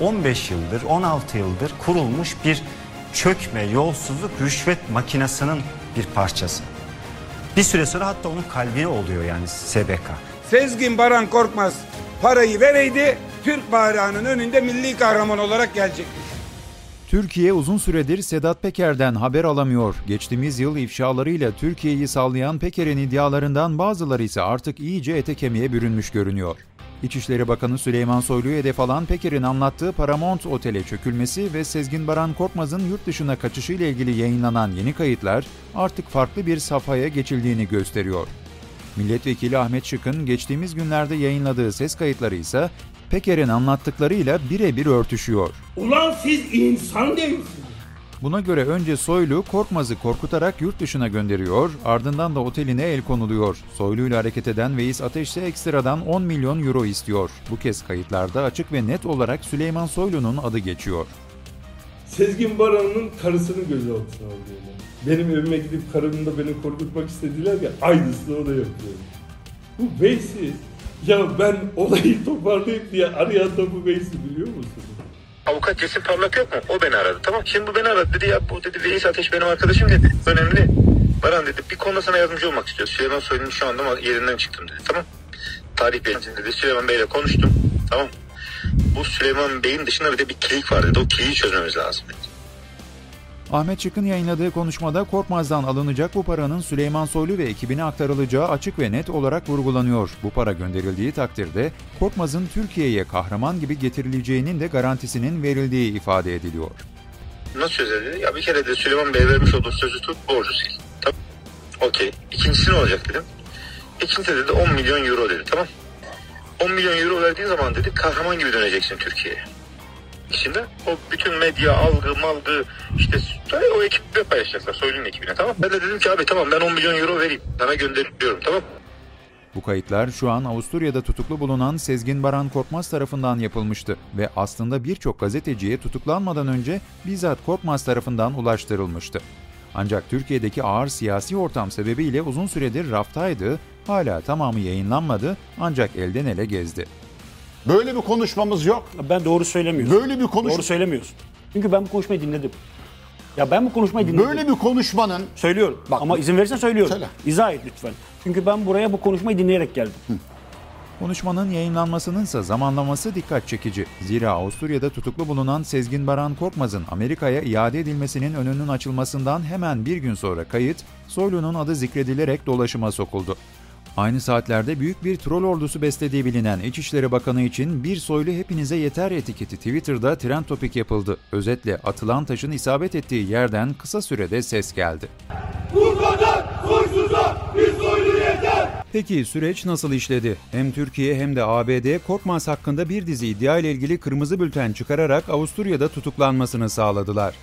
15 yıldır 16 yıldır kurulmuş bir çökme, yolsuzluk, rüşvet makinasının bir parçası. Bir süre sonra hatta onun kalbine oluyor yani SBK. Sezgin Baran Korkmaz parayı vereydi Türk bayrağının önünde milli kahraman olarak gelecekti. Türkiye uzun süredir Sedat Peker'den haber alamıyor. Geçtiğimiz yıl ifşalarıyla Türkiye'yi sallayan Peker'in iddialarından bazıları ise artık iyice ete kemiğe bürünmüş görünüyor. İçişleri Bakanı Süleyman Soylu'yu hedef alan Peker'in anlattığı Paramount Otel'e çökülmesi ve Sezgin Baran Korkmaz'ın yurt dışına kaçışı ile ilgili yayınlanan yeni kayıtlar artık farklı bir safhaya geçildiğini gösteriyor. Milletvekili Ahmet Şık'ın geçtiğimiz günlerde yayınladığı ses kayıtları ise Peker'in anlattıklarıyla birebir örtüşüyor. Ulan siz insan değilsiniz. Buna göre önce Soylu Korkmaz'ı korkutarak yurt dışına gönderiyor, ardından da oteline el konuluyor. Soylu ile hareket eden Veys Ateş ise ekstradan 10 milyon euro istiyor. Bu kez kayıtlarda açık ve net olarak Süleyman Soylu'nun adı geçiyor. Sezgin Baran'ın karısını gözaltına alıyorlar. Benim evime gidip karımla beni korkutmak istediler ya aynısını o da yapıyor. Bu Veysi ya ben olayı toparlayayım diye arayan da bu Veysi biliyor musunuz? Avukat Cesim Parlak yok mu? O beni aradı. Tamam. Şimdi bu beni aradı dedi ya bu dedi Veys Ateş benim arkadaşım dedi. Önemli. Baran dedi bir konuda sana yardımcı olmak istiyor. Süleyman Soylu'nun şu anda yerinden çıktım dedi. Tamam. Tarih Bey'in dedi. Süleyman Bey'le konuştum. Tamam. Bu Süleyman Bey'in dışında bir de bir keyik var dedi. O keyiği çözmemiz lazım dedi. Ahmet Çık'ın yayınladığı konuşmada Korkmaz'dan alınacak bu paranın Süleyman Soylu ve ekibine aktarılacağı açık ve net olarak vurgulanıyor. Bu para gönderildiği takdirde Korkmaz'ın Türkiye'ye kahraman gibi getirileceğinin de garantisinin verildiği ifade ediliyor. Nasıl dedi. Ya bir kere de Süleyman Bey vermiş olduğu sözü tut borcu sil. Tamam. Okey. İkincisi ne olacak dedim. İkincisi dedi 10 milyon euro dedi. Tamam. 10 milyon euro verdiğin zaman dedi kahraman gibi döneceksin Türkiye'ye içinde o bütün medya, algı, malgı işte o ekiple paylaşacaklar. Soylu'nun ekibine tamam. Ben de dedim ki abi tamam ben 10 milyon euro vereyim. Sana gönderiyorum tamam. Bu kayıtlar şu an Avusturya'da tutuklu bulunan Sezgin Baran Korkmaz tarafından yapılmıştı ve aslında birçok gazeteciye tutuklanmadan önce bizzat Korkmaz tarafından ulaştırılmıştı. Ancak Türkiye'deki ağır siyasi ortam sebebiyle uzun süredir raftaydı, hala tamamı yayınlanmadı ancak elden ele gezdi. Böyle bir konuşmamız yok. Ben doğru söylemiyorsun. Böyle bir konuş Doğru söylemiyorsun. Çünkü ben bu konuşmayı dinledim. Ya ben bu konuşmayı dinledim. Böyle bir konuşmanın Söylüyorum. Bak, Ama izin verirsen söylüyorum. Söyle. İzah et lütfen. Çünkü ben buraya bu konuşmayı dinleyerek geldim. Konuşmanın yayınlanmasının ise zamanlaması dikkat çekici. Zira Avusturya'da tutuklu bulunan Sezgin Baran Korkmaz'ın Amerika'ya iade edilmesinin önünün açılmasından hemen bir gün sonra kayıt, Soylu'nun adı zikredilerek dolaşıma sokuldu. Aynı saatlerde büyük bir troll ordusu beslediği bilinen İçişleri Bakanı için bir soylu hepinize yeter etiketi Twitter'da trend topik yapıldı. Özetle atılan taşın isabet ettiği yerden kısa sürede ses geldi. Bu kadar soysuza bir soylu yeter. Peki süreç nasıl işledi? Hem Türkiye hem de ABD Korkmaz hakkında bir dizi iddia ile ilgili kırmızı bülten çıkararak Avusturya'da tutuklanmasını sağladılar.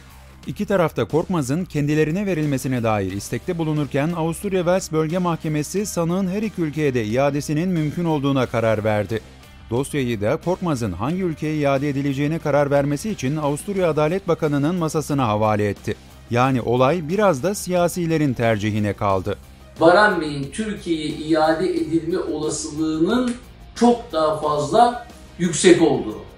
İki tarafta Korkmaz'ın kendilerine verilmesine dair istekte bulunurken Avusturya Wels Bölge Mahkemesi sanığın her iki ülkeye de iadesinin mümkün olduğuna karar verdi. Dosyayı da Korkmaz'ın hangi ülkeye iade edileceğine karar vermesi için Avusturya Adalet Bakanı'nın masasına havale etti. Yani olay biraz da siyasilerin tercihine kaldı. Baran Bey'in Türkiye'ye iade edilme olasılığının çok daha fazla yüksek olduğu.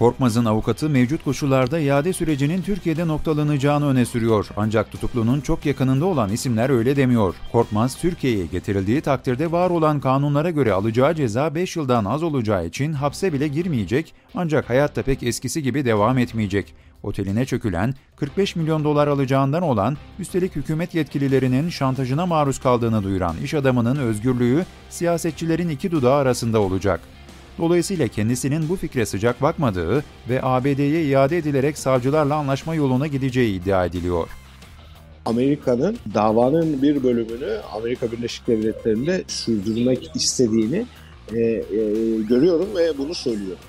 Korkmaz'ın avukatı mevcut koşullarda iade sürecinin Türkiye'de noktalanacağını öne sürüyor. Ancak tutuklunun çok yakınında olan isimler öyle demiyor. Korkmaz, Türkiye'ye getirildiği takdirde var olan kanunlara göre alacağı ceza 5 yıldan az olacağı için hapse bile girmeyecek ancak hayatta pek eskisi gibi devam etmeyecek. Oteline çökülen, 45 milyon dolar alacağından olan, üstelik hükümet yetkililerinin şantajına maruz kaldığını duyuran iş adamının özgürlüğü siyasetçilerin iki dudağı arasında olacak. Dolayısıyla kendisinin bu fikre sıcak bakmadığı ve ABD'ye iade edilerek savcılarla anlaşma yoluna gideceği iddia ediliyor. Amerika'nın davanın bir bölümünü Amerika Birleşik Devletleri'nde sürdürmek istediğini e, e, görüyorum ve bunu söylüyorum.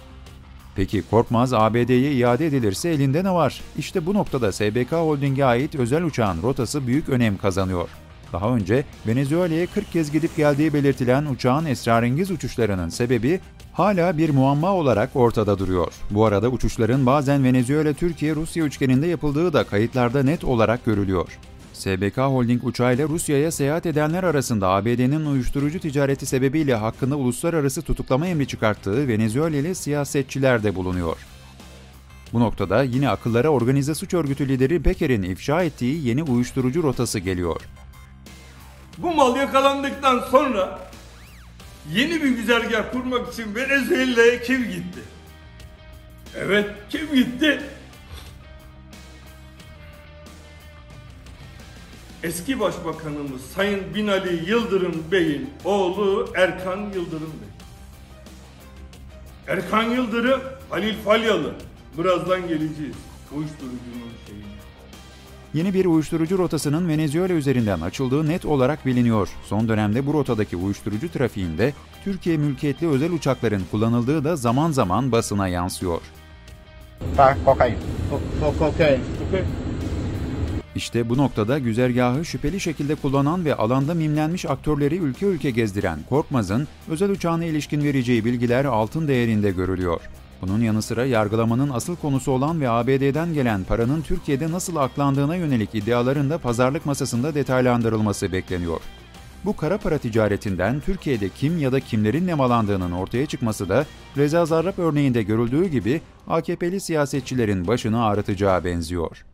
Peki Korkmaz ABD'ye iade edilirse elinde ne var? İşte bu noktada SBK Holding'e ait özel uçağın rotası büyük önem kazanıyor. Daha önce Venezuela'ya 40 kez gidip geldiği belirtilen uçağın esrarengiz uçuşlarının sebebi hala bir muamma olarak ortada duruyor. Bu arada uçuşların bazen Venezuela-Türkiye-Rusya üçgeninde yapıldığı da kayıtlarda net olarak görülüyor. SBK Holding uçağıyla Rusya'ya seyahat edenler arasında ABD'nin uyuşturucu ticareti sebebiyle hakkında uluslararası tutuklama emri çıkarttığı Venezuelalı siyasetçiler de bulunuyor. Bu noktada yine akıllara organize suç örgütü lideri Beker'in ifşa ettiği yeni uyuşturucu rotası geliyor. Bu mal yakalandıktan sonra yeni bir güzergah kurmak için Venezuela'ya kim gitti? Evet, kim gitti? Eski Başbakanımız Sayın Binali Yıldırım Bey'in oğlu Erkan Yıldırım Bey. Erkan Yıldırım, Halil Falyalı. Birazdan geleceğiz. Uyuşturucunun şeyi. Yeni bir uyuşturucu rotasının Venezuela üzerinden açıldığı net olarak biliniyor. Son dönemde bu rotadaki uyuşturucu trafiğinde Türkiye mülkiyetli özel uçakların kullanıldığı da zaman zaman basına yansıyor. Kokain. İşte bu noktada güzergahı şüpheli şekilde kullanan ve alanda mimlenmiş aktörleri ülke ülke gezdiren Korkmaz'ın özel uçağına ilişkin vereceği bilgiler altın değerinde görülüyor. Bunun yanı sıra yargılamanın asıl konusu olan ve ABD'den gelen paranın Türkiye'de nasıl aklandığına yönelik iddiaların da pazarlık masasında detaylandırılması bekleniyor. Bu kara para ticaretinden Türkiye'de kim ya da kimlerin nemalandığının ortaya çıkması da Reza Zarrab örneğinde görüldüğü gibi AKP'li siyasetçilerin başını ağrıtacağı benziyor.